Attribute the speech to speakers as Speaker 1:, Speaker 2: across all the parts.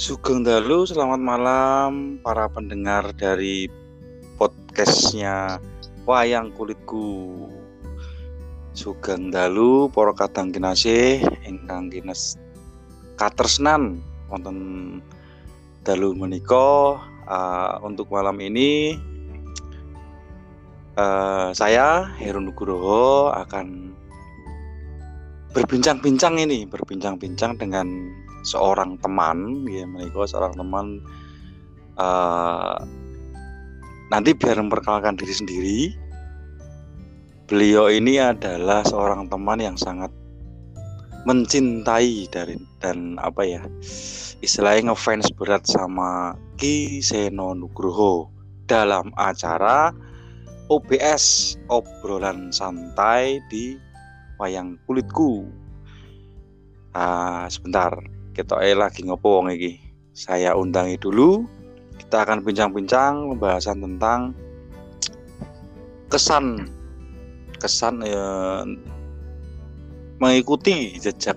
Speaker 1: Sugeng Dalu, selamat malam para pendengar dari podcastnya Wayang Kulitku. Sugeng Dalu, para kadang kinasih, ingkang kines katresnan wonten dalu menika uh, untuk malam ini uh, saya Heru Nugroho akan berbincang-bincang ini, berbincang-bincang dengan seorang teman ya menikah seorang teman uh, nanti biar memperkenalkan diri sendiri beliau ini adalah seorang teman yang sangat mencintai dari dan apa ya istilahnya ngefans berat sama Ki Seno Nugroho dalam acara OBS obrolan santai di wayang kulitku. Ah, sebentar, kita lagi ngopo wong iki. Saya undangi dulu. Kita akan bincang-bincang pembahasan tentang kesan kesan ya, mengikuti jejak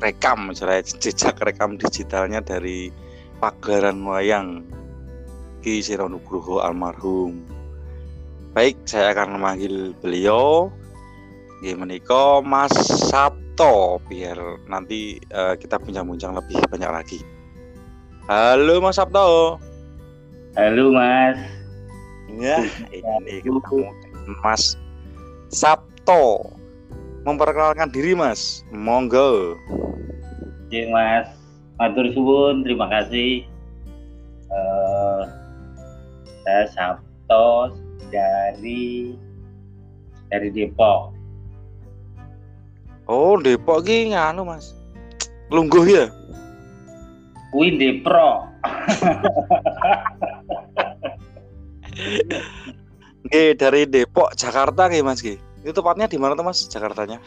Speaker 1: rekam misalnya jejak rekam digitalnya dari pagelaran wayang Ki Sironugroho almarhum. Baik, saya akan memanggil beliau menika Mas Sabto biar nanti uh, kita bincang-bincang lebih banyak lagi. Halo Mas Sabto.
Speaker 2: Halo Mas.
Speaker 1: Ya, ini ketemu Mas Sabto. Memperkenalkan diri Mas. Monggo.
Speaker 2: Oke Mas. Matur suwun, terima kasih. Uh, saya Sabto dari dari Depok.
Speaker 1: Oh, Depok ki nganu, Mas. Lungguh ya?
Speaker 2: Kuwi Depro.
Speaker 1: Oke, dari Depok Jakarta ki Mas ki. Itu tepatnya di mana tuh Mas Jakartanya?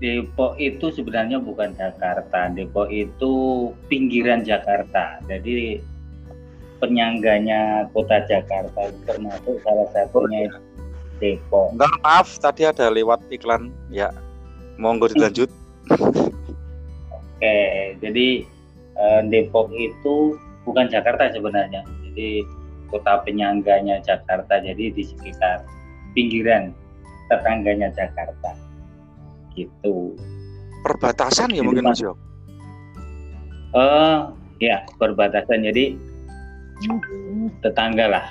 Speaker 2: Depok itu sebenarnya bukan Jakarta. Depok itu pinggiran Jakarta. Jadi penyangganya kota Jakarta termasuk salah satunya Depok.
Speaker 1: Enggak, maaf tadi ada lewat iklan ya Monggo dilanjut.
Speaker 2: Oke, jadi eh, Depok itu bukan Jakarta sebenarnya. Jadi kota penyangganya Jakarta. Jadi di sekitar pinggiran tetangganya Jakarta. Gitu.
Speaker 1: Perbatasan ya mungkin Mas Yo.
Speaker 2: Eh, ya, perbatasan. Jadi tetangga lah.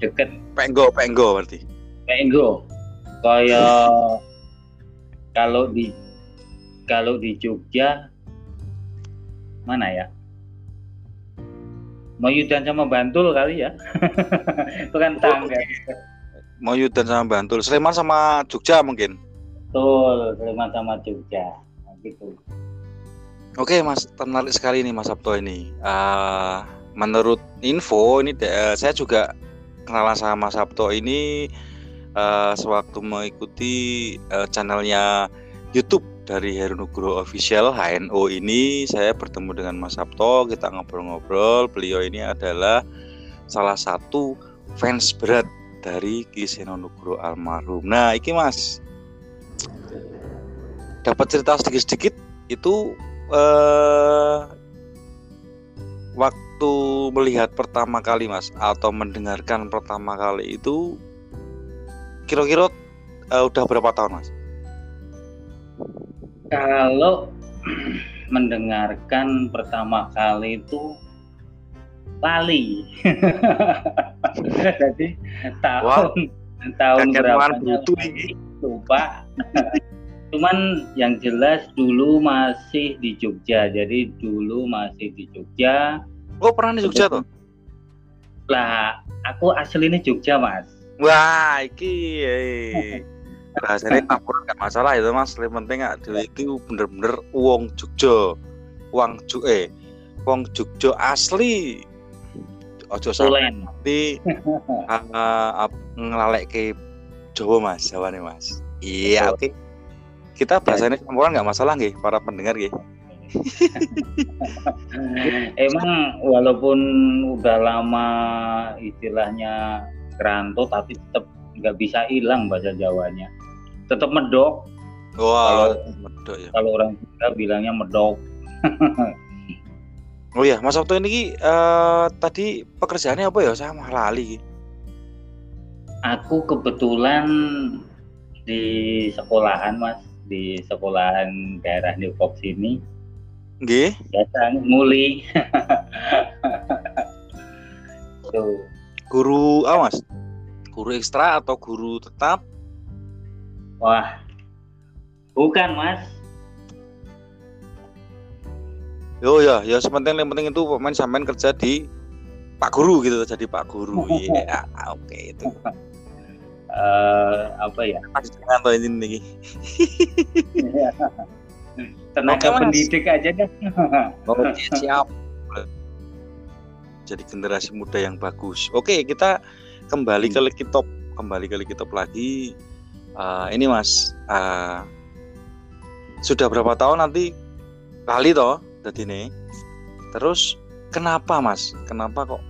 Speaker 2: Deket.
Speaker 1: Penggo, Penggo berarti.
Speaker 2: Penggo kayak kalau di kalau di Jogja mana ya? Moyudan sama Bantul kali ya? Itu kan tangga.
Speaker 1: Moyudan sama Bantul. Sleman sama Jogja mungkin?
Speaker 2: Betul Sleman sama Jogja. Nah, gitu.
Speaker 1: Oke Mas. Menarik sekali nih Mas Sabto ini. Uh, menurut info ini uh, saya juga kenalan sama Mas Sabto ini uh, sewaktu mengikuti uh, channelnya YouTube dari Heru Nugroho Official HNO ini saya bertemu dengan Mas Sabto kita ngobrol-ngobrol. Beliau ini adalah salah satu fans berat dari Kiseno Nugroho almarhum. Nah iki Mas. Dapat cerita sedikit-sedikit itu uh, waktu melihat pertama kali Mas atau mendengarkan pertama kali itu kira-kira uh, udah berapa tahun mas?
Speaker 2: Kalau mendengarkan pertama kali itu lali. Jadi tahun wow. tahun berapa lupa. Cuman yang jelas dulu masih di Jogja. Jadi dulu masih di Jogja.
Speaker 1: Oh pernah di Jogja tuh?
Speaker 2: Lah, aku aslinya Jogja mas.
Speaker 1: Wah, iki eh. bahasanya ngapur gak masalah itu mas. Yang penting gak dulu itu bener-bener uang Jogja, uang Jog eh, uang Jogja asli. Ojo sampai nanti uh, ngelalek ke Jawa mas, Jawa nih mas. Iya, oke. Okay. Kita bahasanya campuran nggak masalah nggih para pendengar nggih.
Speaker 2: Emang walaupun udah lama istilahnya keranto tapi tetap nggak bisa hilang bahasa Jawanya. Tetap medok.
Speaker 1: Wow, kalau medok ya.
Speaker 2: kalau orang kita bilangnya medok.
Speaker 1: Oh iya Mas Sabto ini uh, tadi pekerjaannya apa ya? Saya malah lali
Speaker 2: aku kebetulan di sekolahan mas. Di sekolahan daerah Depok sini.
Speaker 1: Nggih.
Speaker 2: Biasa nguli.
Speaker 1: Tuh. Guru awas. Guru ekstra atau guru tetap?
Speaker 2: Wah. Bukan, Mas.
Speaker 1: Yo ya, ya sepenting yang penting itu pemain sampean kerja di Pak Guru gitu jadi Pak Guru. Iya, yeah, oke okay, itu.
Speaker 2: Uh, apa ya?
Speaker 1: Dengan ini nih.
Speaker 2: tenaga pendidik aja kan
Speaker 1: Oke, siap. Jadi generasi muda yang bagus. Oke, kita kembali ke Lekitop, kembali ke Lekitop lagi. Uh, ini Mas, uh, sudah berapa tahun nanti kali toh jadi ini. Terus kenapa Mas? Kenapa kok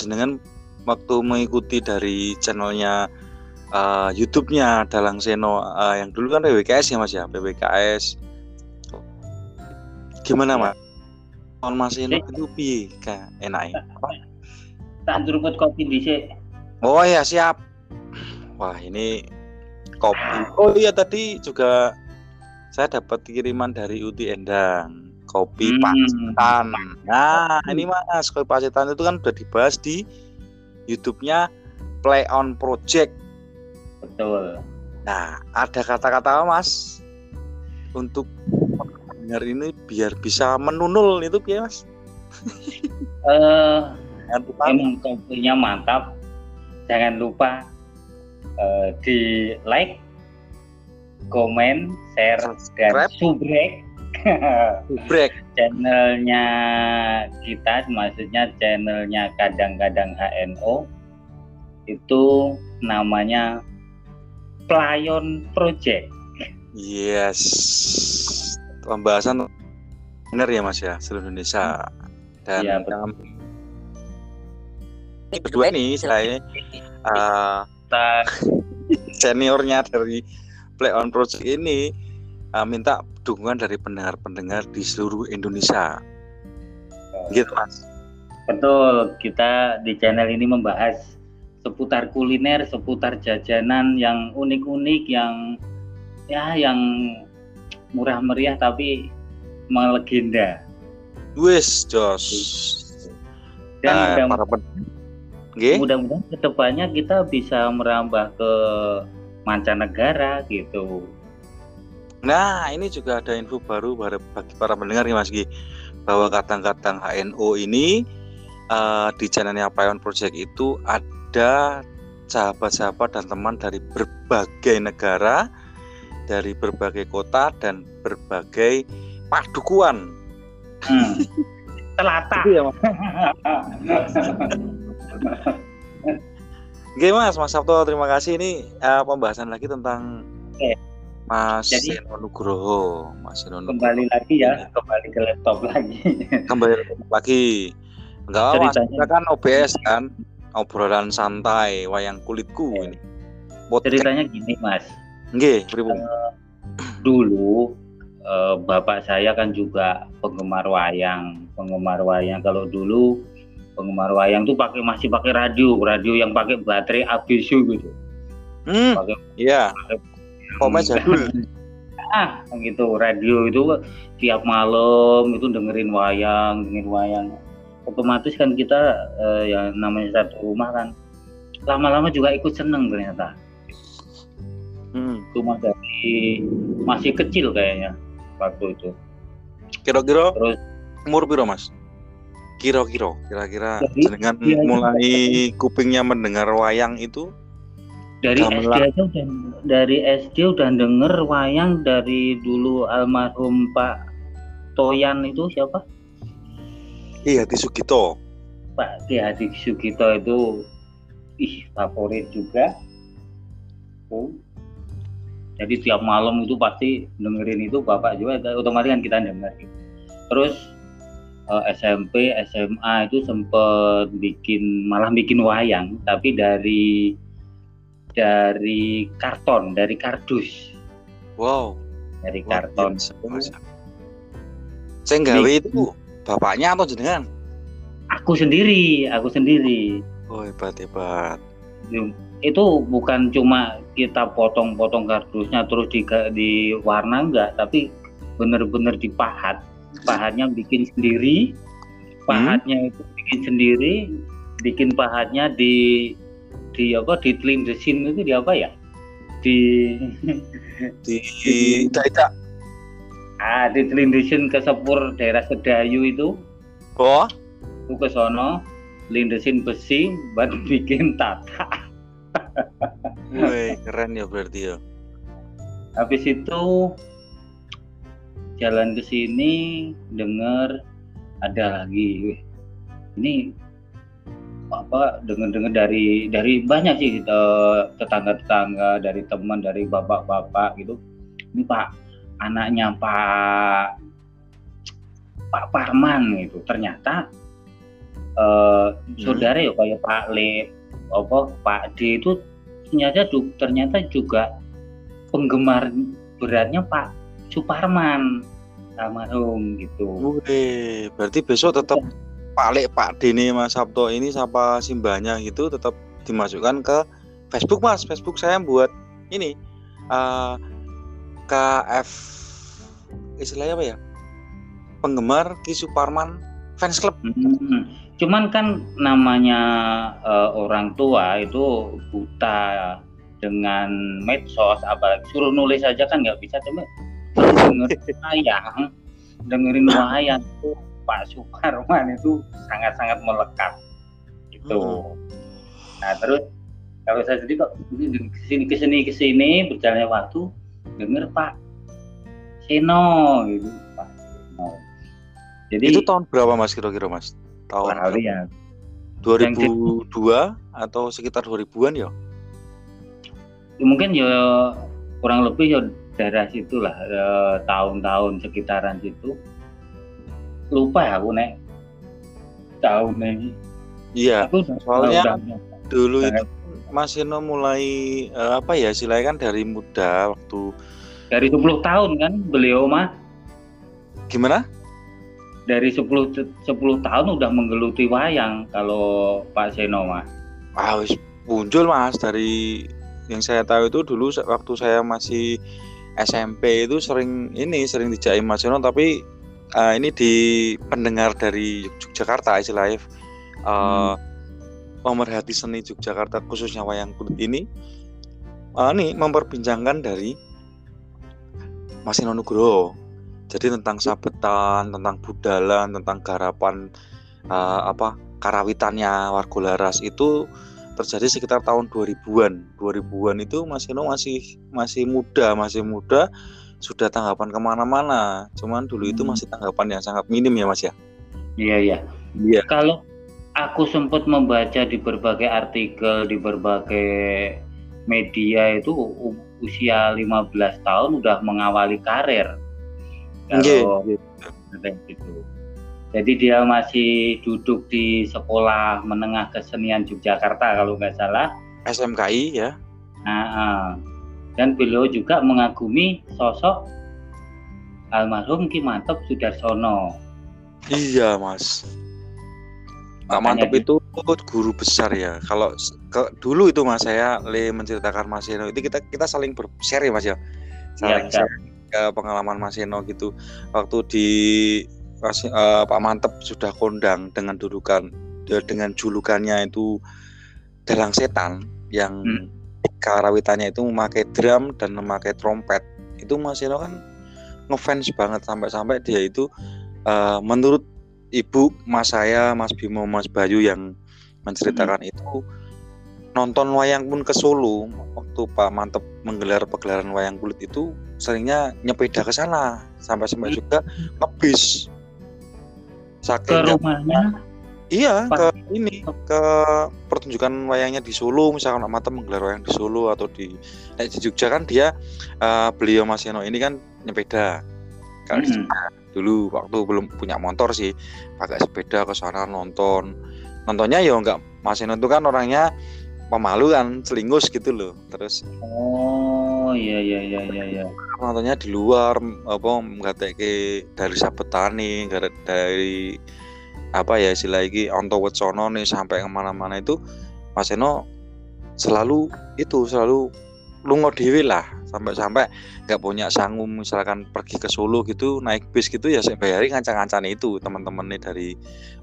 Speaker 1: jenengan waktu mengikuti dari channelnya uh, YouTube-nya Dalang Seno uh, yang dulu kan PBKS ya Mas ya, PBKS Gimana, Mas? Tahun Mas Eno itu piye ka enake?
Speaker 2: Tak njuruput kopi dhisik.
Speaker 1: Oh ya, siap. Wah, ini kopi. Oh iya tadi juga saya dapat kiriman dari Uti Endang kopi hmm. pacitan. Nah, ini Mas, kopi pacitan itu kan udah dibahas di YouTube-nya Play on Project.
Speaker 2: Betul.
Speaker 1: Nah, ada kata-kata Mas untuk dengar ini biar bisa menunul itu ya mas.
Speaker 2: Uh, emang kopinya mantap. Jangan lupa uh, di like komen share dan subrek. Subrek. Channelnya kita maksudnya channelnya kadang-kadang HNO itu namanya Playon Project.
Speaker 1: Yes pembahasan benar ya Mas ya seluruh Indonesia dan ya, ini berdua nih saya uh, seniornya dari Play On Project ini uh, minta dukungan dari pendengar-pendengar di seluruh Indonesia. Gitu Mas.
Speaker 2: Betul, kita di channel ini membahas seputar kuliner, seputar jajanan yang unik-unik yang ya yang murah meriah tapi melegenda.
Speaker 1: Wes, Jos.
Speaker 2: Dan nah, mudah, mudah-mudahan ke depannya kita bisa merambah ke mancanegara gitu.
Speaker 1: Nah, ini juga ada info baru bagi para pendengar nih Mas Gi bahwa kadang-kadang HNO ini uh, di channelnya Payon Project itu ada sahabat-sahabat dan teman dari berbagai negara dari berbagai kota dan berbagai padukuan.
Speaker 2: Hmm. Telata.
Speaker 1: ya, Mas. Oke Mas, Mas Sabto terima kasih ini uh, pembahasan lagi tentang Oke. Mas Jadi, Seno Nugroho,
Speaker 2: Mas Seno Nugroho. Kembali lagi ya, kembali ke laptop lagi.
Speaker 1: kembali lagi. Enggak apa Mas, kita kan OBS kan, obrolan santai, wayang kulitku ini.
Speaker 2: Ceritanya gini Mas,
Speaker 1: Nggih, uh,
Speaker 2: dulu uh, bapak saya kan juga penggemar wayang, penggemar wayang. Kalau dulu penggemar wayang tuh pakai masih pakai radio, radio yang pakai baterai abisu gitu.
Speaker 1: Hmm. Pakai iya. Pakai jadul.
Speaker 2: ah, gitu. Radio itu tiap malam itu dengerin wayang, dengerin wayang. Otomatis kan kita uh, yang namanya satu rumah kan lama-lama juga ikut seneng ternyata hmm. cuma dari masih kecil kayaknya waktu itu
Speaker 1: kira-kira terus umur piro mas kira-kira kira-kira dengan ya, mulai kupingnya mendengar wayang itu
Speaker 2: dari SD aja udah dari SD udah denger wayang dari dulu almarhum Pak Toyan itu siapa?
Speaker 1: Iya di Sugito.
Speaker 2: Pak Ki Hadi Sugito itu ih favorit juga. Tuh jadi tiap malam itu pasti dengerin itu bapak juga otomatis kan kita denger terus uh, eh, SMP SMA itu sempet bikin malah bikin wayang tapi dari dari karton dari kardus
Speaker 1: wow
Speaker 2: dari karton
Speaker 1: Saya gawe itu bapaknya atau jenengan?
Speaker 2: Aku sendiri, aku sendiri.
Speaker 1: Oh hebat hebat.
Speaker 2: Itu bukan cuma kita potong-potong kardusnya terus di di warna enggak, tapi bener-bener dipahat. Pahatnya bikin sendiri, pahatnya hmm? itu bikin sendiri, bikin pahatnya di di apa di telindesin itu di apa ya? Di
Speaker 1: di, di tidak
Speaker 2: ah di telindesin ke sepur daerah Sedayu itu.
Speaker 1: Oh,
Speaker 2: aku ke sono lindesin besi buat bikin tata
Speaker 1: Woi, keren ya berarti ya.
Speaker 2: Habis itu jalan ke sini dengar ada lagi. Ini apa dengar-dengar dari dari banyak sih tetangga-tetangga, dari teman, dari bapak-bapak gitu. Ini Pak, anaknya Pak Pak Parman itu ternyata uh, saudara ya kayak Pak Le apa Pak D itu ternyata ternyata juga penggemar beratnya Pak Suparman almarhum gitu.
Speaker 1: Oke, berarti besok tetap ya. Pak Pak D ini Mas Sabto ini siapa simbahnya gitu tetap dimasukkan ke Facebook Mas. Facebook saya buat ini uh, eh, KF istilahnya apa ya? Penggemar Ki Suparman fans club.
Speaker 2: Hmm. Cuman kan namanya uh, orang tua itu buta dengan medsos, apa suruh nulis aja kan nggak bisa cuma dengerin wayang, dengerin wayang itu Pak Suparman itu sangat-sangat melekat itu. Hmm. Nah terus kalau saya sendiri kok ke sini ke sini ke sini berjalannya waktu denger Pak Seno gitu Pak Seno.
Speaker 1: Jadi itu tahun berapa Mas kira-kira Mas? Tahun
Speaker 2: ya.
Speaker 1: 2002 atau sekitar 2000-an ya?
Speaker 2: ya? Mungkin ya kurang lebih ya daerah situ lah eh, tahun-tahun sekitaran situ. Lupa ya aku nek tahun ini.
Speaker 1: Iya. soalnya udah, dulu itu Mas Ino mulai uh, apa ya silakan dari muda waktu
Speaker 2: dari 10 tahun kan beliau mah.
Speaker 1: Gimana?
Speaker 2: Dari 10 10 tahun udah menggeluti wayang kalau Pak Seno mah.
Speaker 1: Ah, muncul Mas dari yang saya tahu itu dulu waktu saya masih SMP itu sering ini sering dijaim Mas Seno tapi uh, ini di pendengar dari Yogyakarta istilahnya uh, hmm. pemerhati seni Yogyakarta khususnya wayang kulit ini uh, ini memperbincangkan dari Mas Seno Nugroho jadi tentang sabetan, tentang budalan, tentang garapan uh, apa karawitannya Wargolaras itu terjadi sekitar tahun 2000-an. 2000-an itu Mas Ino masih masih muda, masih muda, sudah tanggapan ke mana-mana. Cuman dulu itu hmm. masih tanggapan yang sangat minim ya Mas ya.
Speaker 2: Iya iya. Iya. Kalau aku sempat membaca di berbagai artikel di berbagai media itu usia 15 tahun udah mengawali karir kalau gitu. Jadi dia masih duduk di sekolah menengah kesenian Yogyakarta kalau nggak salah.
Speaker 1: SMKI ya.
Speaker 2: Nah, dan beliau juga mengagumi sosok almarhum Ki Mantep Sudarsono.
Speaker 1: Iya mas. Pak Mantep itu guru besar ya. Kalau ke, dulu itu mas saya le menceritakan Mas Eno itu kita kita saling bershare ya mas ya. Saling ya, share pengalaman Mas Eno gitu waktu di uh, Pak Mantep sudah kondang dengan dudukan dengan julukannya itu dalang setan yang hmm. karawitannya itu memakai drum dan memakai trompet itu Mas Eno kan ngefans banget sampai-sampai dia itu uh, menurut ibu Mas saya Mas Bimo Mas Bayu yang menceritakan hmm. itu nonton wayang pun ke Solo waktu Pak Mantep menggelar pegelaran wayang kulit itu seringnya nyepeda ke sana sampai sampai hmm. juga ngebis
Speaker 2: saking ke rumahnya
Speaker 1: iya Pak. ke ini ke pertunjukan wayangnya di Solo misalkan Pak Mantep menggelar wayang di Solo atau di eh, di Jogja kan dia uh, beliau Mas Yano ini kan nyepeda kalau hmm. dulu waktu belum punya motor sih pakai sepeda ke sana nonton nontonnya ya enggak Mas Yano itu kan orangnya pemalu kan selingus gitu loh. Terus
Speaker 2: oh iya iya iya iya iya.
Speaker 1: nontonnya di luar apa nggak dari Sabetani dari apa ya istilah lagi onto wetsono nih sampai ke mana-mana itu Mas Eno selalu itu selalu lungo dewi lah. Sampai-sampai nggak punya sanggup misalkan pergi ke Solo gitu naik bis gitu ya saya bayari ngancang-ngancang itu teman-teman nih dari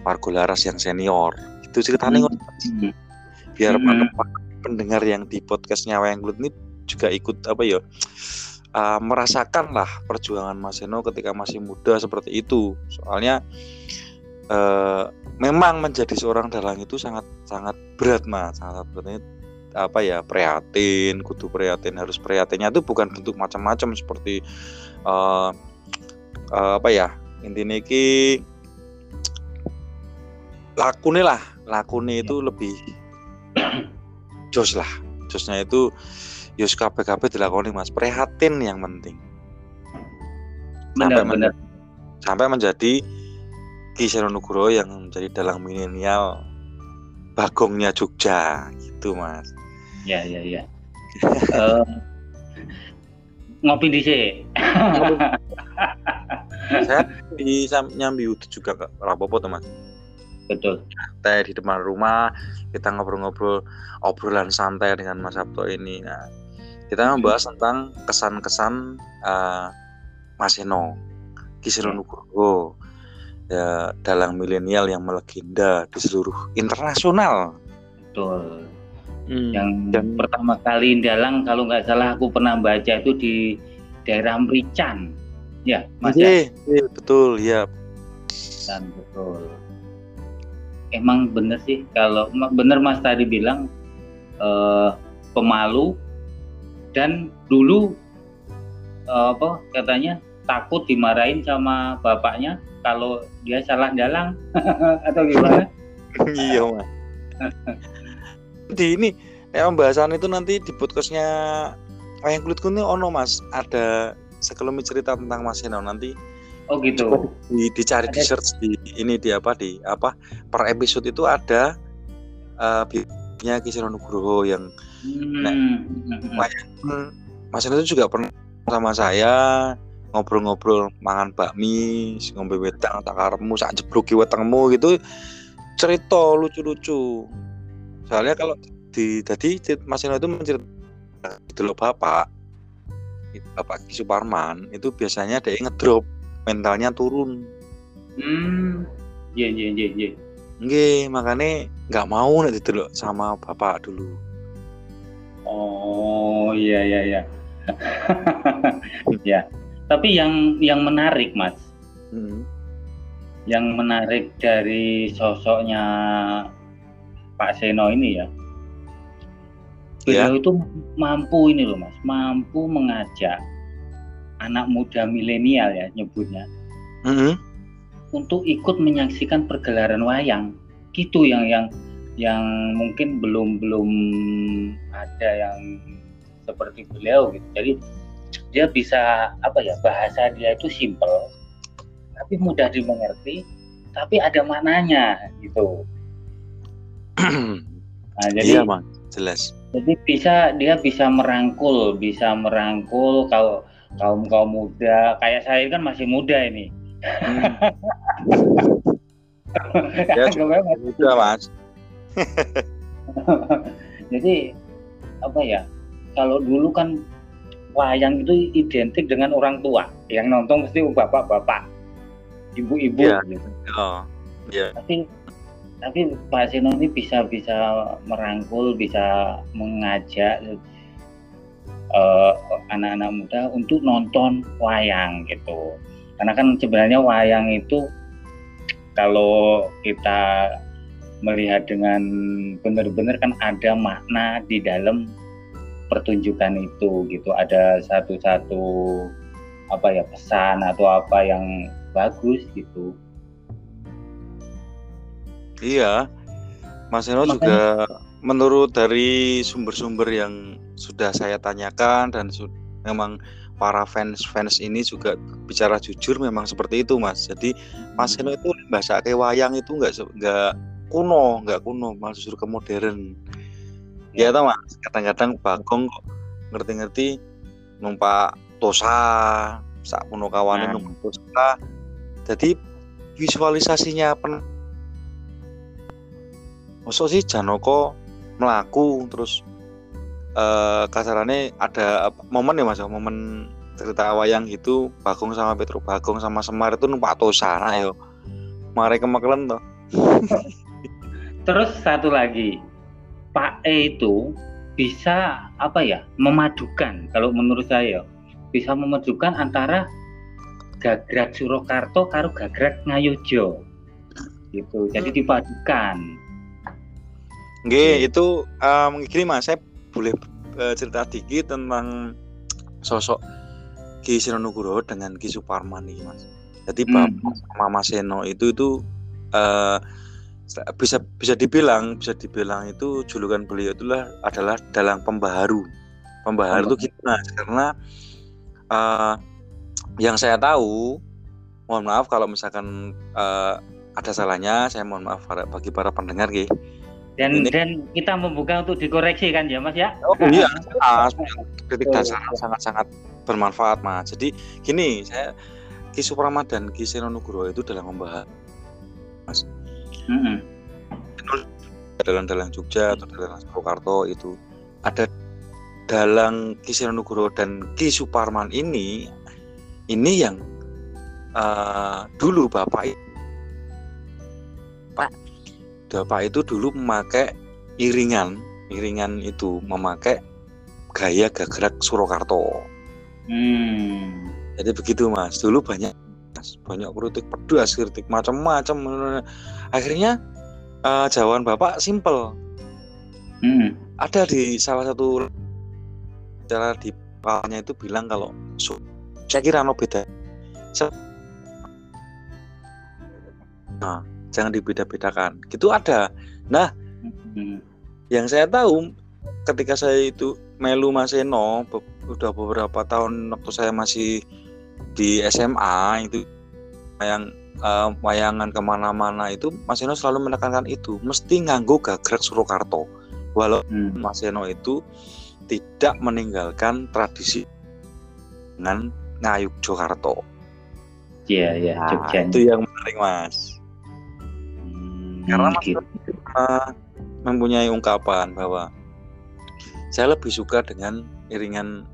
Speaker 1: Margo Laras yang senior. Itu ceritanya hmm. Biar hmm. pendengar yang di podcastnya Wayang Kulit ini juga ikut apa ya uh, merasakan lah perjuangan Mas Eno ketika masih muda seperti itu. Soalnya uh, memang menjadi seorang dalang itu sangat sangat berat mas. Sangat beratnya apa ya prihatin kudu prihatin harus prihatinnya itu bukan bentuk macam-macam seperti uh, uh, apa ya intinya ki lakune lah. Lakune itu lebih jos lah. Josnya itu yus KPKP dilakoni mas. Prihatin yang penting. Sampai benar, men sampai menjadi Ki Nugro yang menjadi dalang milenial bagongnya Jogja. Gitu mas.
Speaker 2: Ya ya ya. Uh, ngopi di sini.
Speaker 1: Saya di nyambi itu juga kak rapopo teman
Speaker 2: betul
Speaker 1: teh di depan rumah kita ngobrol-ngobrol obrolan santai dengan Mas Sabto ini nah kita membahas tentang kesan-kesan uh, Mas Eno Kisiro ya. Nugroho ya dalang milenial yang melegenda di seluruh internasional
Speaker 2: betul Hmm. Yang dan pertama kali dalang kalau nggak salah aku pernah baca itu di daerah Merican. Ya, Mas
Speaker 1: iya, iya, betul, ya.
Speaker 2: Dan betul. Emang bener sih kalau bener Mas tadi bilang eh, pemalu dan dulu eh, apa katanya takut dimarahin sama bapaknya kalau dia salah dalang atau gimana?
Speaker 1: iya, Mas. di ini ya pembahasan itu nanti di podcastnya Wayang Kulit Kuning ono mas ada sekelumit cerita tentang Mas Heno nanti
Speaker 2: oh gitu
Speaker 1: di, dicari ada. di search di ini di apa di apa per episode itu ada uh, nya Kisah Nugroho yang hmm. nah, Mas itu juga pernah sama saya ngobrol-ngobrol mangan bakmi ngombe wedang tak karemu sak jebloki wetengmu gitu cerita lucu-lucu soalnya kalau di tadi Mas itu menceritakan itu loh bapak bapak Ki Suparman itu biasanya dia ngedrop mentalnya turun
Speaker 2: hmm iya iya iya iya
Speaker 1: Nggih, makanya nggak mau nanti dulu sama bapak dulu.
Speaker 2: Oh iya iya iya. ya. Tapi yang yang menarik mas, hmm. yang menarik dari sosoknya Pak Seno ini ya beliau ya. itu mampu ini loh mas mampu mengajak anak muda milenial ya nyebutnya mm -hmm. untuk ikut menyaksikan pergelaran wayang gitu yang yang yang mungkin belum belum ada yang seperti beliau gitu jadi dia bisa apa ya bahasa dia itu simple tapi mudah dimengerti tapi ada maknanya gitu
Speaker 1: nah, jadi iya, man. jelas.
Speaker 2: Jadi bisa dia bisa merangkul, bisa merangkul kau kaum kaum muda. Kayak saya kan masih muda ini. Hmm.
Speaker 1: ya, muda mas.
Speaker 2: jadi apa ya? Kalau dulu kan wayang itu identik dengan orang tua. Yang nonton pasti bapak-bapak, ibu-ibu
Speaker 1: ya. gitu. Oh, ya.
Speaker 2: Tapi tapi Pak Sino ini bisa bisa merangkul bisa mengajak uh, anak-anak muda untuk nonton wayang gitu. Karena kan sebenarnya wayang itu kalau kita melihat dengan benar-benar kan ada makna di dalam pertunjukan itu gitu. Ada satu-satu apa ya pesan atau apa yang bagus gitu.
Speaker 1: Iya, Mas Eno juga menurut dari sumber-sumber yang sudah saya tanyakan dan memang para fans-fans ini juga bicara jujur memang seperti itu Mas. Jadi Mas Eno itu bahasa kayak wayang itu nggak nggak kuno, nggak kuno, malah justru ke modern. Ya tau Mas, kadang-kadang Bagong kok ngerti-ngerti numpak Tosa sak Punokawane
Speaker 2: Nah.
Speaker 1: numpak Tosa jadi visualisasinya pen Masa sih Janoko melaku terus eh kasarannya ada momen ya mas ya, momen cerita wayang gitu Bagong sama Petro Bagong sama Semar itu numpak Tosa nah yo. Mari kemaklen toh
Speaker 2: Terus satu lagi, Pak E itu bisa apa ya memadukan kalau menurut saya bisa memadukan antara gagrak Surakarta karo gagrak Ngayojo. Gitu jadi
Speaker 1: Hmm.
Speaker 2: dipadukan
Speaker 1: Nggih, itu um, gini Mas, saya boleh eh, cerita dikit tentang sosok Ki Sironuguro dengan Ki Suparman nih Mas. Jadi
Speaker 2: Hmm.
Speaker 1: Bapak sama Mas Seno itu itu eh, bisa bisa dibilang bisa dibilang itu julukan beliau itulah adalah dalang pembaharu. Pembaharu itu gitu Mas, karena eh, yang saya tahu, mohon maaf kalau misalkan eh, ada salahnya, saya mohon maaf bagi para pendengar Nggih.
Speaker 2: Dan
Speaker 1: Ini-
Speaker 2: dan kita membuka untuk dikoreksi kan ya Mas ya
Speaker 1: Oh iya, jelas. kritik
Speaker 2: Betul.
Speaker 1: dasar sangat-sangat bermanfaat mas. Jadi gini, saya Ki Suprama dan Ki Senonuguro itu dalam membahas
Speaker 2: Mm-mm.
Speaker 1: dalang-dalang Jogja atau dalang Purwokerto itu ada dalang Ki Senonuguro dan Ki Suparman ini ini yang eh, dulu bapak bapak itu dulu memakai iringan iringan itu memakai gaya gagrak Surakarta.
Speaker 2: Hmm.
Speaker 1: Jadi begitu mas. Dulu banyak Mas. banyak kritik pedas, kritik macam-macam. Akhirnya eh, jawaban bapak simple.
Speaker 2: Mm.
Speaker 1: Ada di salah satu cara di palanya itu bilang kalau "Su- saya kira no beda. Nah, jangan dibeda-bedakan. Gitu ada.
Speaker 2: Mm.
Speaker 1: Yang saya tahu ketika saya itu melu Mas Eno be- udah beberapa tahun waktu saya masih di SMA itu yang eh, wayangan ke mana-mana itu Mas Eno selalu menekankan itu mesti nganggo gagrak Surakarta walau
Speaker 2: Mm.
Speaker 1: Mas Eno itu tidak meninggalkan tradisi dengan ngayuk Jakarta.
Speaker 2: Iya iya
Speaker 1: Nah,
Speaker 2: Jogja.
Speaker 1: itu yang menarik Mas.
Speaker 2: Hmm,
Speaker 1: Karena Mas
Speaker 2: gitu.
Speaker 1: mempunyai ungkapan bahwa saya lebih suka dengan iringan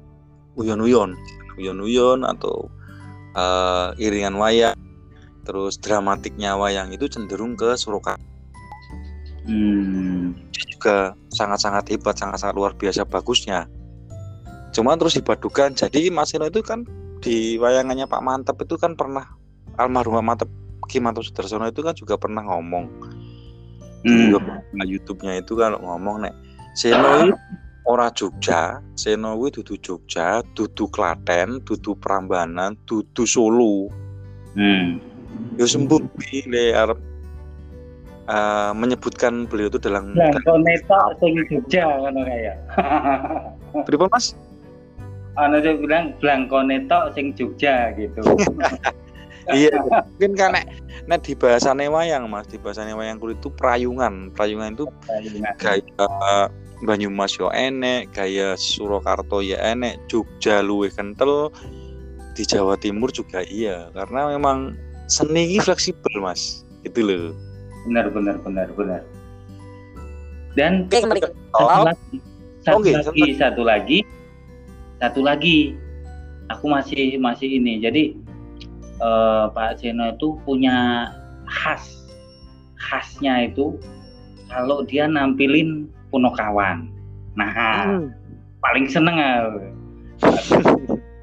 Speaker 1: uyon-uyon, uyon-uyon atau eh, iringan wayang, terus dramatiknya wayang itu cenderung ke Surakarta
Speaker 2: Hmm.
Speaker 1: juga sangat-sangat hebat, sangat-sangat luar biasa bagusnya. Cuma terus dipadukan, jadi Mas Eno itu kan di wayangannya Pak Mantep itu kan pernah almarhum Mantep Ki Mantep Sudarsono itu kan juga pernah ngomong
Speaker 2: Hmm.
Speaker 1: di YouTube-nya itu kalau ngomong nek Seno ora Jogja, Seno kuwi dudu Jogja, dudu Klaten, dudu Prambanan, dudu Solo.
Speaker 2: Hmm.
Speaker 1: Yo sembuh iki le arep eh, menyebutkan beliau itu dalam
Speaker 2: Lah, kok netok sing Jogja ngono kaya.
Speaker 1: Pripun Mas?
Speaker 2: Ana sing bilang blangkone tok sing Jogja gitu.
Speaker 1: iya, mungkin kan nek nek di bahasane wayang Mas, di bahasane wayang kulit itu prayungan. Prayungan itu gaya Banyumas yo enek, gaya Surakarta ya enek, Jogja luwih kental, di Jawa Timur juga iya, karena memang seni ini fleksibel mas, gitu loh.
Speaker 2: benar benar benar benar. Dan
Speaker 3: Oke, kembali.
Speaker 2: satu
Speaker 1: Oh,
Speaker 2: lagi, satu
Speaker 1: Oke,
Speaker 2: lagi, satu lagi, satu lagi. Aku masih masih ini. Jadi eh, Pak Seno itu punya khas, khasnya itu kalau dia nampilin Punokawan. Nah,
Speaker 1: Hmm.
Speaker 2: paling seneng.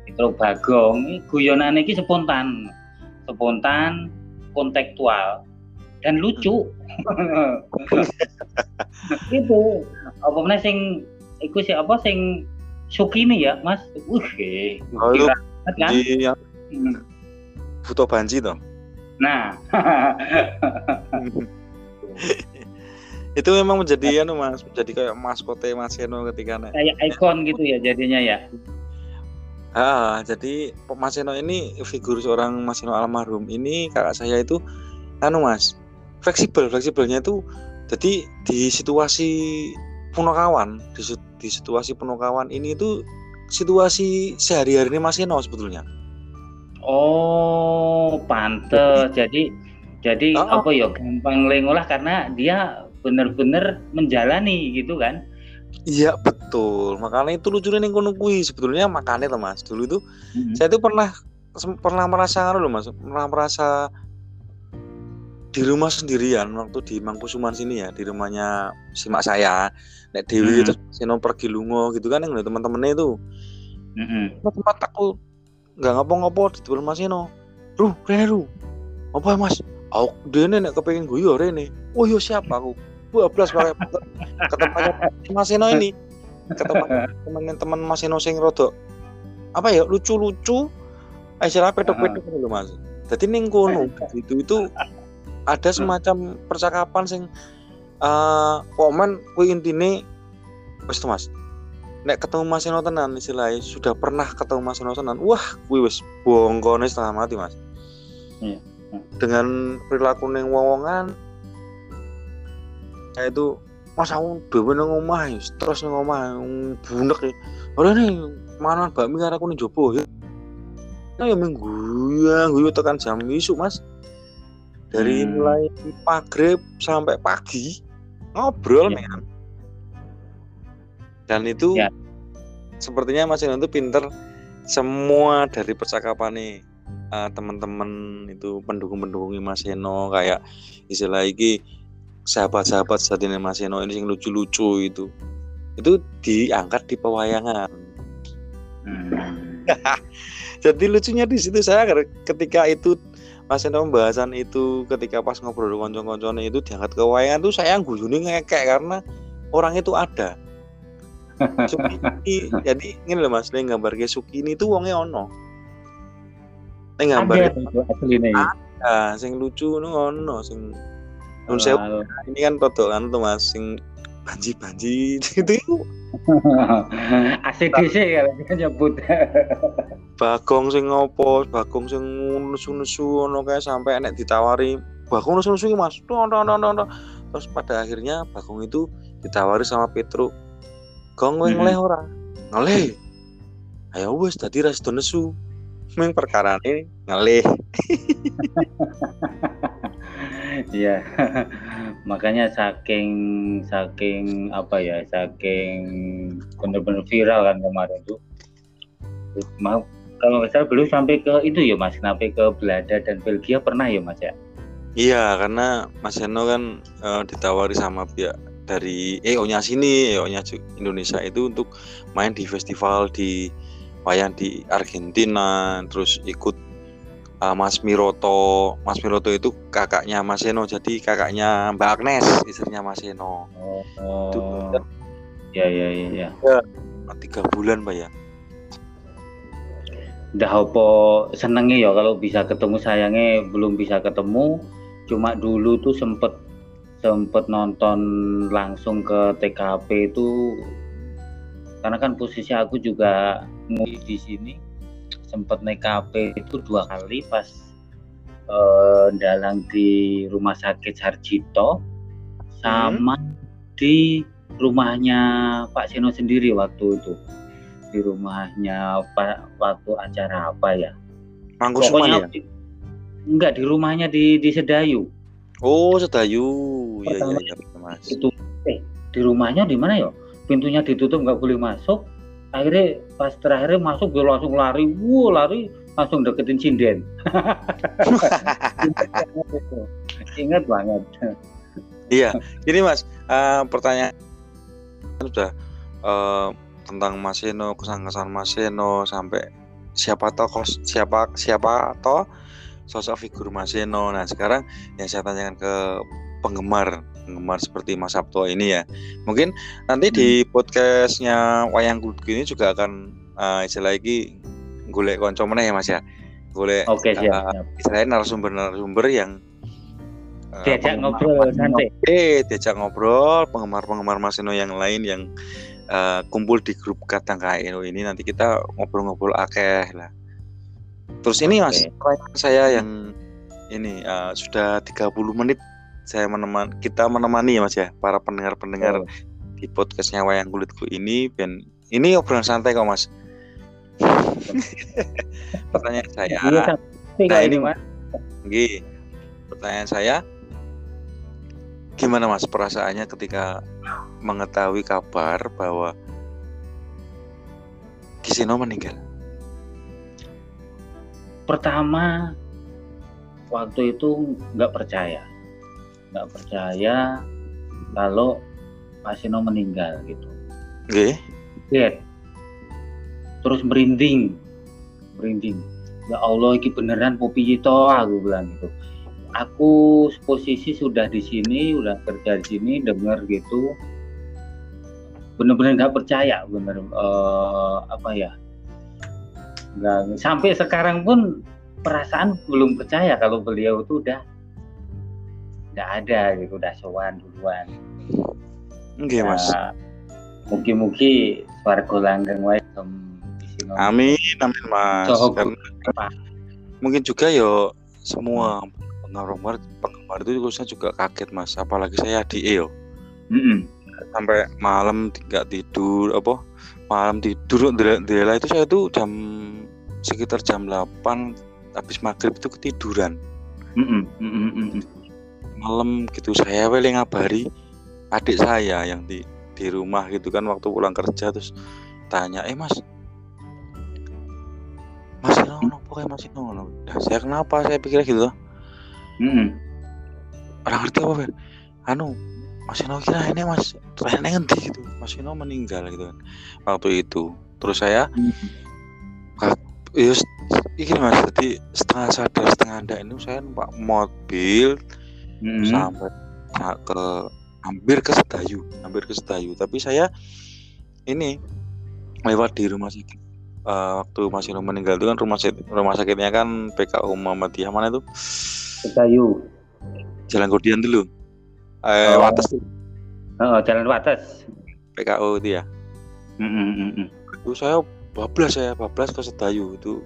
Speaker 2: Itu Bagong, ini guyonan ini spontan, spontan, kontekstual, dan lucu. itu apa mana sing iku sih apa sing Sukimi ya mas uh
Speaker 1: Oh,
Speaker 2: kira kan
Speaker 1: Di yang
Speaker 2: Hmm.
Speaker 1: Buto Banji toh.
Speaker 2: nah
Speaker 1: itu memang menjadi anu mas, menjadi kayak maskote Mas Eno ketika nek.
Speaker 2: kayak ikon gitu ya jadinya ya
Speaker 1: Ah, jadi Mas Eno ini figur seorang Mas Eno almarhum ini kakak saya itu anu Mas, fleksibel, fleksibelnya itu jadi di situasi Punokawan, di, di situasi Punokawan ini itu situasi sehari-hari ini Mas Eno sebetulnya.
Speaker 2: Oh, pantes. Jadi jadi
Speaker 1: Oh.
Speaker 2: apa ya gampang lengolah karena dia bener-bener menjalani gitu kan.
Speaker 1: Iya betul. Makanya itu lucunya nih kono kuwi sebetulnya makanya tuh Mas. Dulu itu
Speaker 2: Mm-mm.
Speaker 1: saya tuh pernah pernah merasa loh Mas, pernah merasa di rumah sendirian waktu di Mangkusuman sini ya, di rumahnya si mak saya. Nek Dewi
Speaker 2: Hmm.
Speaker 1: itu Seno pergi lungo gitu kan yang teman-temannya itu. Tempat tempat aku nggak ngopo-ngopo di Mas Eno. Ruh, Rene Ruh. Apa Mas? Aku dene nek kepengin guyu Rene. Oh yo siapa aku? Bablas pakai ke tempatnya Mas Eno ini. Ke tempat teman-teman Mas Eno sing rodok apa ya lucu-lucu eh, istilah pedok-pedok gitu Mas. Jadi ning kono itu itu ada semacam percakapan sing eh komen kuwi intine wis Mas. Nek ketemu Mas Eno tenan istilahnya sudah pernah ketemu Mas Eno tenan. Wah, kuwi wis bongkone setengah mati, Mas.
Speaker 2: Iya.
Speaker 1: Dengan perilaku ning wong-wongan saya itu Mas aku dhewe nang omah, ya, terus nang omah bunek ya. Ora nih, mana bakmi karo aku ning jopo ya. Nah, ya minggu ya, guyu tekan jam isuk, Mas. Dari
Speaker 2: Hmm.
Speaker 1: mulai maghrib sampai pagi ngobrol,
Speaker 2: Iya.
Speaker 1: men. Dan itu
Speaker 2: Ya.
Speaker 1: sepertinya Mas Eno itu pinter semua dari percakapan nih eh, teman-teman itu pendukung-pendukungnya Mas Eno kayak istilah iki sahabat-sahabat saat ini Mas Eno ini yang lucu-lucu itu itu diangkat di pewayangan.
Speaker 2: Hmm.
Speaker 1: Jadi lucunya di situ saya ketika itu Mas Eno pembahasan itu ketika pas ngobrol dengan konco-koncone itu diangkat ke wayangan tuh saya guyune ngekek karena orang itu ada. Sukini, jadi ini loh Mas, yang gambar ke Sukini itu wongnya ono. Yang gambar
Speaker 2: Ada itu aslinya ya.
Speaker 1: ah, sing lucu nu ono sing Nun
Speaker 2: Wal-
Speaker 1: ini kan toto kan tuh Mas sing banji-banji itu
Speaker 2: ACDC kalau dia nyebut.
Speaker 1: bagong sing ngopo, bagong sing nesu-nesu ono kayak sampai enek ditawari bagong nesu-nesu iki Mas. Tok tok tok, tok. Terus pada akhirnya bagong itu ditawari sama Petruk. Kowe
Speaker 2: Mhm.
Speaker 1: ngeleh ora? Ngeleh. Ayo wis dadi ras nesu. Meng perkarane ngeleh.
Speaker 2: Iya. Makanya saking saking apa ya, saking bener-bener viral kan kemarin tuh. Mau kalau nggak salah belum sampai ke itu ya Mas, sampai ke Belanda dan Belgia pernah ya Mas ya?
Speaker 1: Iya, karena Mas Eno kan eh, ditawari sama pihak dari EO-nya sini, EO-nya Indonesia itu untuk main di festival di wayang di Argentina, terus ikut eh, Mas Miroto. Mas Miroto itu kakaknya Mas Eno, jadi kakaknya Mbak Agnes, istrinya Mas Eno.
Speaker 2: Oh,
Speaker 1: Itu
Speaker 2: ya ya ya. ya.
Speaker 1: tiga bulan, Pak ya.
Speaker 2: Udah apa senengnya ya kalau bisa ketemu sayangnya belum bisa ketemu. Cuma dulu tuh sempet sempet nonton langsung ke TKP itu karena kan posisi aku juga ngui di sini sempet naik KP itu dua kali pas eh, dalang di rumah sakit Sarjito sama di rumahnya Pak Seno sendiri waktu itu. Di rumahnya Pak waktu acara apa ya?
Speaker 1: Mangkusuman ya.
Speaker 2: di- enggak di rumahnya di di Sedayu
Speaker 1: Oh, Sedayu. Iya, iya, iya, Mas.
Speaker 2: itu eh di rumahnya di mana ya? Pintunya ditutup nggak boleh masuk. Akhirnya pas terakhir masuk dia langsung lari. Wow lari langsung deketin sinden. Ingat banget.
Speaker 1: Iya, ini Mas, eh, pertanyaan sudah eh, tentang Mas Eno, kesan-kesan Mas Eno sampai siapa tokoh siapa siapa toh sosok figur Mas. Nah, sekarang yang saya tanyakan ke penggemar penggemar seperti Mas Sabto ini ya. Mungkin nanti di podcastnya Wayang Kudu ini juga akan eh, istilah lagi golek konco meneh ya Mas ya. Golek
Speaker 2: oke siap,
Speaker 1: eh,
Speaker 2: siap.
Speaker 1: istilahnya narasumber-narasumber yang eh,
Speaker 2: diajak ngobrol santai
Speaker 1: eh diajak ngobrol penggemar-penggemar Mas yang lain yang eh, kumpul di grup Kadang Eno ini nanti kita ngobrol-ngobrol akeh lah. Terus ini Mas, pertanyaan saya yang ini eh, sudah 30 menit saya meneman kita menemani ya Mas ya para pendengar-pendengar
Speaker 2: Oh.
Speaker 1: di podcastnya Wayang Kulitku ini dan ini obrolan santai kok Mas. pertanyaan saya
Speaker 2: Iya,
Speaker 1: Nah, ini,
Speaker 2: ini mas
Speaker 1: Gih, pertanyaan saya gimana mas perasaannya ketika mengetahui kabar bahwa Kisino meninggal
Speaker 2: pertama waktu itu nggak percaya. Nggak percaya kalau Pak Sino meninggal gitu.
Speaker 1: Gih,
Speaker 2: lihat terus merinding. Merinding. Ya Allah ini beneran Popi itu aku bilang gitu. Aku posisi sudah di sini udah kerja di sini dengar gitu. Bener-bener nggak percaya bener eh, apa ya nggak sampai sekarang pun perasaan belum percaya kalau beliau itu udah nggak ada gitu udah sowan duluan
Speaker 1: Nggih mas
Speaker 2: Nah, Mugi-mugi warga langgeng wae.
Speaker 1: Amin, amin mas.
Speaker 2: Soho
Speaker 1: Karena mungkin juga yo semua penggemar penggemar itu khususnya juga kaget mas. Apalagi saya adik yo
Speaker 2: Mm-mm.
Speaker 1: sampai malam nggak tidur apa malam tidur Dela itu saya tuh jam sekitar jam 8 habis maghrib itu ketiduran
Speaker 2: Mm-mm. Mm-mm. Mm-mm.
Speaker 1: malam gitu saya wele ngabari adik saya yang di di rumah gitu kan waktu pulang kerja terus tanya eh mas mas Ino kenapa kayak mas Ino nah, saya kenapa saya pikir gitu
Speaker 2: Mm-mm.
Speaker 1: orang ngerti apa Fer? anu mas Ino kira ini mas terakhir ngendi gitu mas Ino meninggal gitu kan waktu itu terus saya Yes, iki mas, jadi setengah sadar setengah enggak ini saya numpak mobil
Speaker 2: Mm-mm.
Speaker 1: sampai sa- ke hampir ke Sedayu, hampir ke Sedayu. Tapi saya ini lewat di rumah sakit. Eh, waktu masih meninggal itu kan rumah sakit rumah sakitnya kan PKU Muhammadiyah mana itu
Speaker 2: Kayu.
Speaker 1: Jalan Gordian dulu. Eh,
Speaker 2: Oh.
Speaker 1: Wates
Speaker 2: Oh, jalan batas.
Speaker 1: PKU itu ya.
Speaker 2: Mm-mm. Mm-mm.
Speaker 1: Itu saya bablas saya bablas ke Sedayu itu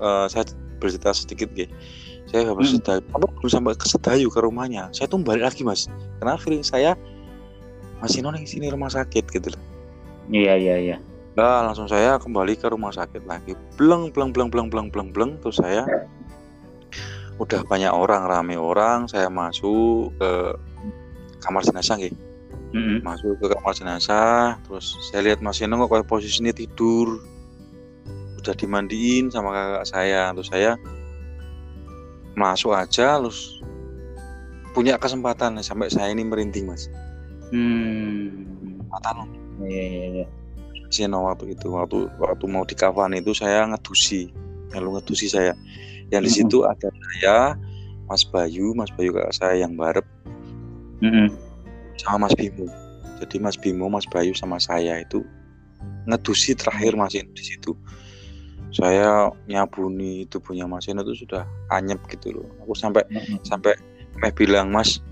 Speaker 1: eh, saya bercerita sedikit gitu. Saya bablas
Speaker 2: Hmm.
Speaker 1: Sedayu. Apa belum sampai ke Sedayu ke rumahnya. Saya tuh balik lagi mas. Karena feeling saya masih nong sini rumah sakit gitu loh.
Speaker 2: Iya iya iya.
Speaker 1: Nah, langsung saya kembali ke rumah sakit lagi. Bleng, bleng, bleng, bleng, bleng, bleng, bleng. Terus saya udah banyak orang, rame orang. Saya masuk ke kamar jenazah, gitu.
Speaker 2: Mm-mm.
Speaker 1: Masuk ke kamar jenazah. Terus saya lihat Mas Eno kok kayak posisinya tidur. Udah dimandiin sama kakak saya. Terus saya masuk aja, terus punya kesempatan sampai saya ini merinding, Mas.
Speaker 2: Hmm.
Speaker 1: Kesempatan
Speaker 2: Iya iya iya.
Speaker 1: Sino waktu itu waktu waktu mau di kafan itu saya ngedusi lalu ngedusi saya yang di situ ada saya Mas Bayu Mas Bayu kakak saya yang barep
Speaker 2: Mm-mm.
Speaker 1: sama Mas Bimo jadi Mas Bimo Mas Bayu sama saya itu ngedusi terakhir Mas Ino di situ saya nyabuni tubuhnya Mas Ino itu sudah anyep gitu loh aku sampai
Speaker 2: Mm-mm.
Speaker 1: sampai meh bilang Mas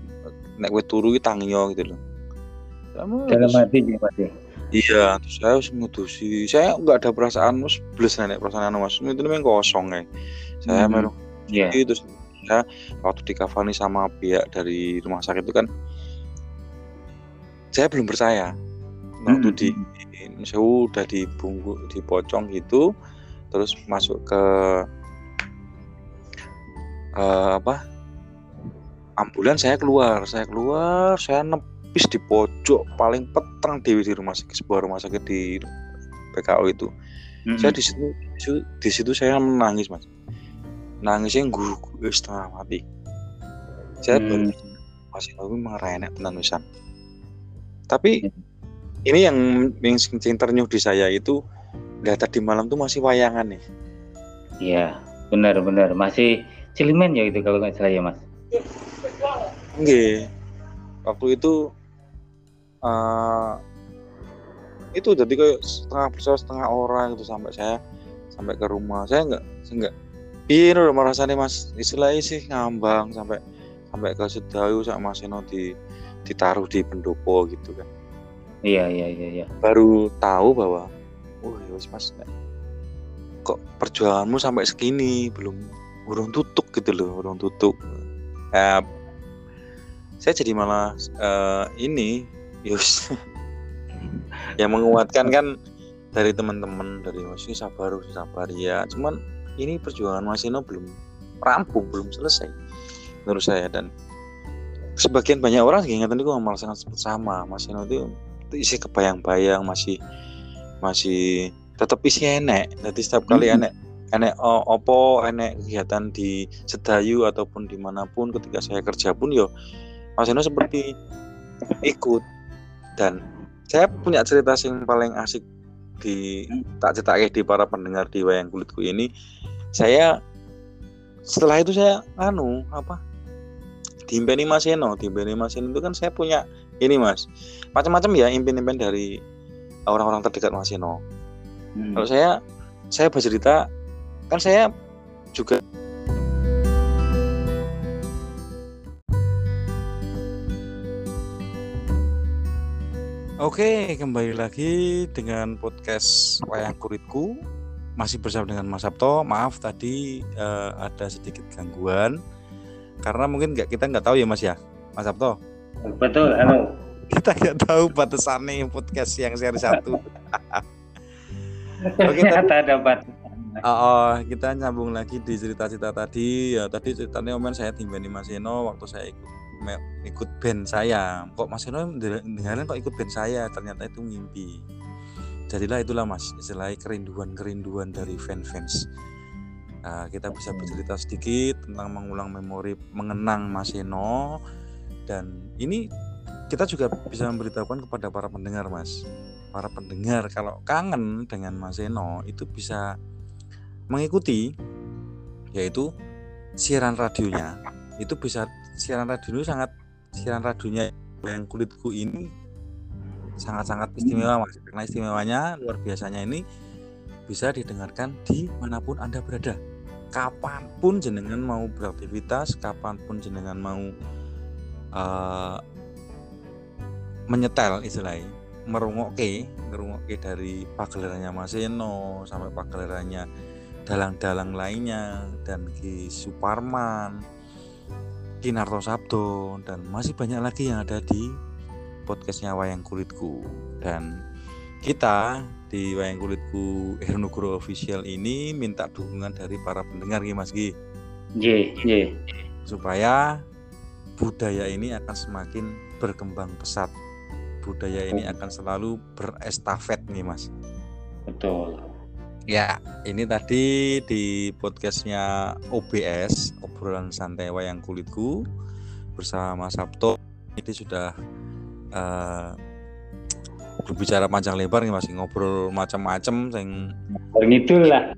Speaker 1: nek kowe turu iki tangiyo gitu loh Kamu
Speaker 2: Dalam
Speaker 1: terus-
Speaker 2: hati ya Mas ya.
Speaker 1: Iya, terus saya harus ngutusi. Saya nggak ada perasaan mas, belas nenek perasaan mas. Itu memang kosong ya. Saya
Speaker 2: Hmm.
Speaker 1: melu
Speaker 2: Iya.
Speaker 1: itu saya waktu dikafani sama pihak dari rumah sakit itu kan saya belum percaya waktu
Speaker 2: Hmm.
Speaker 1: di, di saya udah dibungkus dipocong gitu terus masuk ke eh, apa ambulan saya keluar saya keluar saya nepis di pojok paling petang dewi di rumah sakit sebuah rumah sakit di PKO itu
Speaker 2: Mm-mm.
Speaker 1: saya di situ di situ- di saya menangis mas nangisnya guru setengah mati saya
Speaker 2: Hmm.
Speaker 1: baru masih memang enak tenan wisan tapi
Speaker 2: Hmm.
Speaker 1: ini yang yang ternyuh di saya itu data di malam tuh masih wayangan nih
Speaker 2: Iya, benar-benar masih cilimen ya itu kalau nggak salah ya mas.
Speaker 1: Nggih. waktu itu eh itu jadi kayak setengah persen setengah orang gitu sampai saya sampai ke rumah saya nggak nggak iya udah merasanya mas istilahnya sih ngambang sampai sampai ke Sedayu sama Mas Eno di ditaruh di pendopo gitu kan
Speaker 2: Iya iya iya iya.
Speaker 1: baru tahu bahwa mas kok perjuanganmu sampai segini? Belum urung tutup gitu loh urung tutup Eh, saya jadi malah eh, ini yus yang menguatkan kan dari teman-teman dari masih sabar sabar ya cuman ini perjuangan Mas Eno belum rampung belum selesai menurut saya. Dan sebagian banyak orang ingatan itu merasakan sama. Mas Eno itu, itu isi kebayang-bayang masih masih tetap isi enek. Jadi setiap kali hmm. enek enek opo enek kegiatan di Sedayu ataupun di mana pun ketika saya kerja pun yo Mas Eno seperti ikut. Dan saya punya cerita yang paling asik di tak cetak di para pendengar di wayang kulitku ini. Saya setelah itu saya anu apa di Impeni Mas Eno. Di Impeni Mas Eno itu kan saya punya ini mas. Macam-macam ya impian-impian dari orang-orang terdekat Mas Eno hmm. kalau saya saya bercerita kan saya juga Oke, kembali lagi dengan podcast Wayang Kuritku. Masih bersama dengan Mas Sabto. Maaf tadi uh, ada sedikit gangguan karena mungkin nggak kita nggak tahu ya Mas ya, Mas Sabto.
Speaker 2: Betul, halo.
Speaker 1: Kita nggak tahu batasannya podcast yang seri satu.
Speaker 2: Oke, ternyata ada
Speaker 1: Oh, oh, kita nyambung lagi di cerita-cerita tadi. Ya, tadi ceritanya Omen saya timbani Mas Eno waktu saya ikut ikut band saya. Kok Mas Eno dengaran kok ikut band saya? Ternyata itu mimpi jadilah itulah Mas istilahnya kerinduan-kerinduan dari fans-fans. Nah, kita bisa bercerita sedikit tentang mengulang memori mengenang Mas Eno. Dan ini kita juga bisa memberitahukan kepada para pendengar Mas para pendengar. Kalau kangen dengan Mas Eno itu bisa mengikuti yaitu siaran radionya. Itu bisa siaran radio sangat siaran radionya yang kulitku ini sangat-sangat istimewa mas. Karena istimewanya luar biasanya ini bisa didengarkan di mana pun anda berada. Kapan pun jenengan mau beraktivitas kapan pun jenengan mau uh, menyetel istilahnya merungoke merungoke dari pagelarannya Mas Eno sampai pagelarannya dalang-dalang lainnya dan Ki Suparman Kinarto Sabdo dan masih banyak lagi yang ada di podcastnya Wayang Kulitku dan kita di Wayang Kulitku Hernugro Official ini minta dukungan dari para pendengar nih Mas
Speaker 2: ye.
Speaker 1: Supaya budaya ini akan semakin berkembang pesat. Budaya ini akan selalu berestafet nih Mas.
Speaker 2: Betul.
Speaker 1: Ya, ini tadi di podcastnya OBS, obrolan santai wayang kulitku bersama Mas Sabto. Ini sudah uh, berbicara panjang lebar nih masih ngobrol macam-macam sing
Speaker 2: ngidul lah.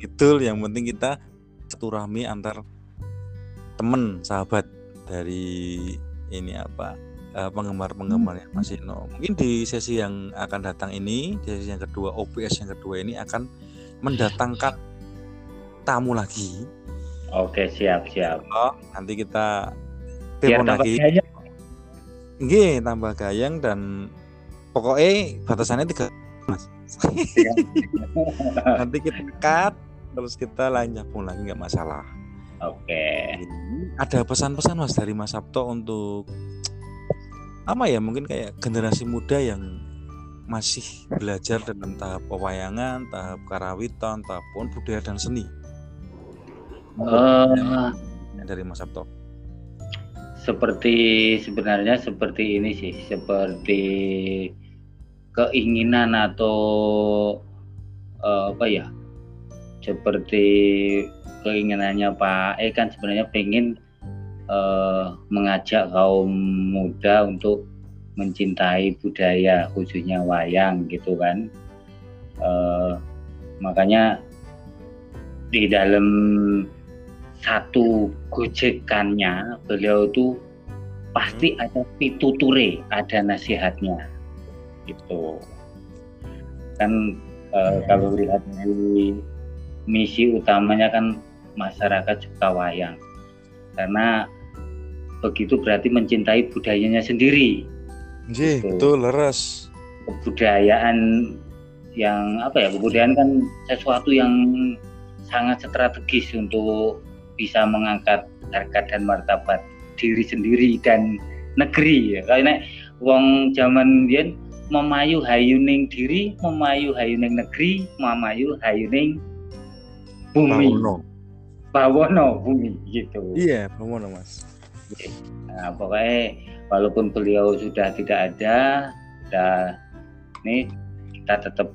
Speaker 1: ngidul yang penting kita satu rahmi antar temen sahabat dari ini apa uh, penggemar-penggemar yang masih no. Mungkin di sesi yang akan datang ini, di sesi yang kedua OPS yang kedua ini akan mendatangkan tamu lagi.
Speaker 2: Oke, siap, siap.
Speaker 1: Oh, nanti kita telepon lagi. Nggih, tambah gayang dan pokoknya batasannya tiga mas. Nanti kita cut terus kita lanjut lagi nggak masalah.
Speaker 2: Oke.
Speaker 1: Ada pesan-pesan mas dari Mas Sabto untuk apa ya mungkin kayak generasi muda yang masih belajar dalam tahap pewayangan, tahap karawitan, tahap pun budaya dan seni.
Speaker 2: Uh,
Speaker 1: dari Mas Sabto.
Speaker 2: Seperti sebenarnya seperti ini sih, seperti keinginan atau uh, apa ya? Seperti keinginannya Pak E kan sebenarnya pengen uh, mengajak kaum muda untuk mencintai budaya khususnya wayang gitu kan. Uh, makanya di dalam satu gojekannya beliau itu pasti hmm. ada pituture ada nasihatnya gitu. Kan uh, kalau lihat dari misi utamanya kan masyarakat suka wayang karena begitu berarti mencintai budayanya sendiri.
Speaker 1: Ji, gitu. betul leres.
Speaker 2: Kebudayaan yang apa ya kebudayaan kan sesuatu yang sangat strategis untuk bisa mengangkat harkat dan martabat diri sendiri dan negeri ya. Karena wong zaman dia memayu hayuning diri, memayu hayuning negeri, memayu hayuning bumi.
Speaker 1: Bawono
Speaker 2: bumi gitu.
Speaker 1: Iya, Bawono Mas.
Speaker 2: Nah, pokoknya walaupun beliau sudah tidak ada, sudah ini kita tetap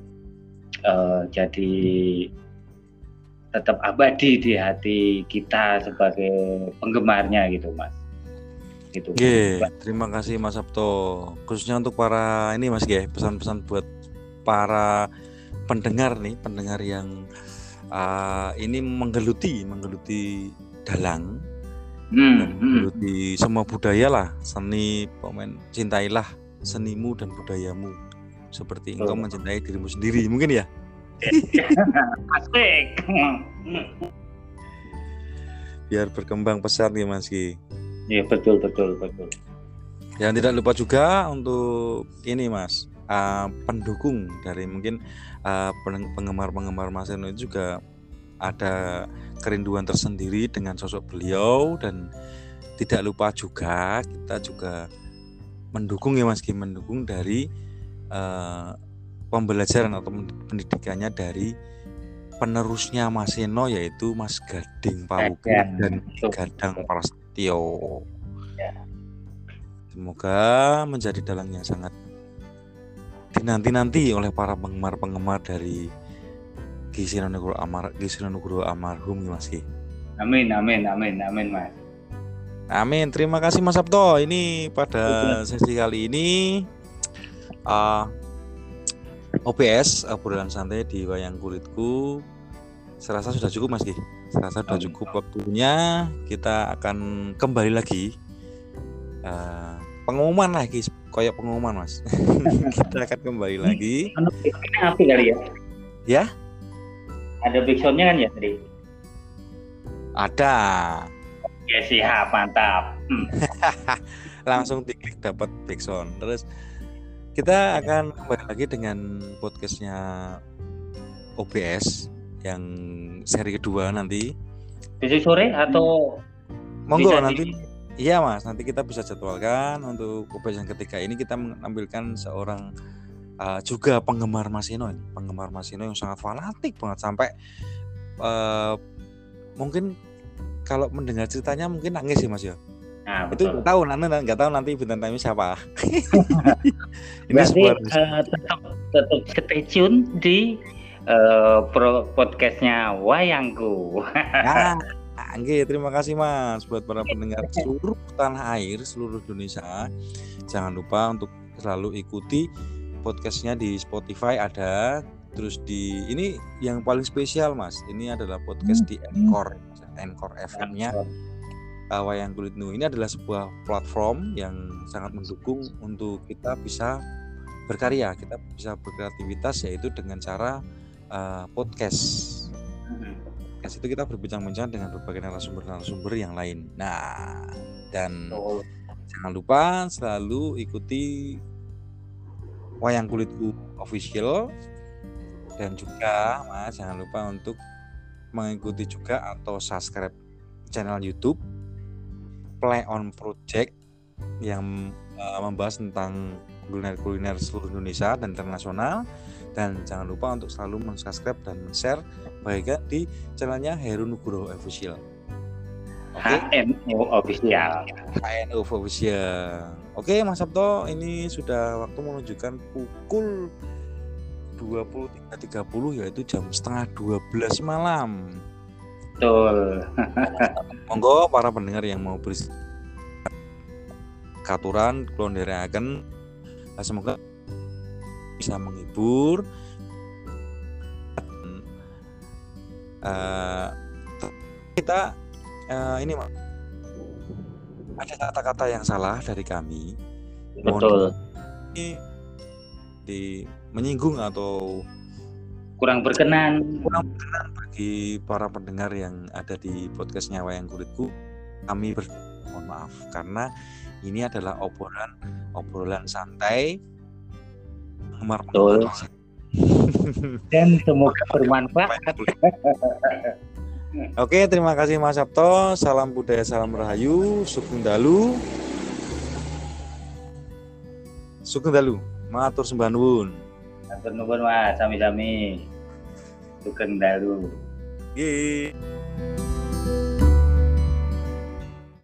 Speaker 2: uh, jadi tetap abadi di hati kita sebagai penggemarnya gitu mas
Speaker 1: gitu Oke, terima kasih Mas Sabto khususnya untuk para ini Mas Ge pesan-pesan buat para pendengar nih pendengar yang uh, ini menggeluti menggeluti dalang. Hmm, hmm. menggeluti hmm. semua budaya lah seni pemain cintailah senimu dan budayamu. Seperti engkau mencintai dirimu sendiri mungkin ya? Asik. Biar berkembang pesat ya Mas Ki.
Speaker 2: Iya betul betul betul.
Speaker 1: Yang tidak lupa juga untuk ini Mas uh, pendukung dari mungkin uh, penggemar-penggemar Mas Eno itu juga ada kerinduan tersendiri dengan sosok beliau dan tidak lupa juga kita juga mendukung ya Mas Ki mendukung dari uh, pembelajaran atau pendidikannya dari penerusnya Mas Eno yaitu Mas Gading Pawuku dan Gadang Prasetyo. Ya. Semoga menjadi dalang yang sangat dinanti-nanti oleh para penggemar-penggemar dari Gisina Nugro Amar Gisina Nugro Amarhum Mas Ki.
Speaker 2: Amin amin amin amin Mas.
Speaker 1: Amin. Terima kasih Mas Sabto. Ini pada sesi kali ini uh, OBS obrolan santai di wayang kulitku serasa sudah cukup Mas Ki. Serasa sudah cukup waktunya kita akan kembali lagi uh, pengumuman lagi koyok pengumuman Mas. kita akan kembali lagi.
Speaker 2: Api kali ya?
Speaker 1: Ya?
Speaker 2: Ada backsoundnya kan ya tadi?
Speaker 1: Ada.
Speaker 2: Ya siap, mantap. Hmm.
Speaker 1: Langsung diklik dapat backsound. Terus kita akan kembali lagi dengan podcastnya OBS yang seri kedua nanti.
Speaker 2: Besok sore atau
Speaker 1: monggo nanti. Iya mas. Nanti kita bisa jadwalkan untuk yang ketiga ini kita menampilkan seorang uh, juga penggemar Masino ini. Penggemar Masino yang sangat fanatik banget. Sampai uh, mungkin kalau mendengar ceritanya mungkin nangis sih mas ya? Nah, itu nggak tahu nanti nggak tahu nanti bintang tamu siapa.
Speaker 2: Ini Berarti uh, tetap tetap stay tune di uh, pro podcastnya Wayangku.
Speaker 1: nah, Angge, terima kasih Mas buat para pendengar seluruh tanah air, seluruh Indonesia. Jangan lupa untuk selalu ikuti podcastnya di Spotify ada, terus di ini yang paling spesial Mas. Ini adalah podcast di Anchor, Anchor FM-nya uh, Wayang Kulit Nu ini adalah sebuah platform yang sangat mendukung untuk kita bisa berkarya, kita bisa berkreativitas yaitu dengan cara uh, podcast. Podcast itu kita berbincang-bincang dengan berbagai narasumber-narasumber yang lain. Nah, dan oh. jangan lupa selalu ikuti Wayang Kulitku official dan juga Mas jangan lupa untuk mengikuti juga atau subscribe channel YouTube Play on Project yang uh, membahas tentang kuliner-kuliner seluruh Indonesia dan internasional dan jangan lupa untuk selalu mensubscribe dan share baik di channelnya Heru Nugroho Official.
Speaker 2: Okay? HNO Official.
Speaker 1: HNO Official. Oke, Mas Sabto, ini sudah waktu menunjukkan pukul 23.30 yaitu jam setengah 12 malam.
Speaker 2: Betul.
Speaker 1: Monggo para pendengar yang mau beri katuran dari akan nah, semoga bisa menghibur. Uh, kita uh, ini ada kata-kata yang salah dari kami.
Speaker 2: Betul.
Speaker 1: ini di menyinggung atau
Speaker 2: kurang berkenan.
Speaker 1: Kurang berkenan bagi para pendengar yang ada di podcastnya Wayang Kulitku. Kami ber mohon maaf. Karena ini adalah obrolan obrolan santai
Speaker 2: Umar dan semoga bermanfaat
Speaker 1: Oke, terima kasih Mas Sabto. Salam budaya, salam rahayu, sukun dalu. Sukun dalu. Matur sembah nuwun.
Speaker 2: Matur nuwun Mas, sami-sami. Sugeng dalu.
Speaker 1: Nggih.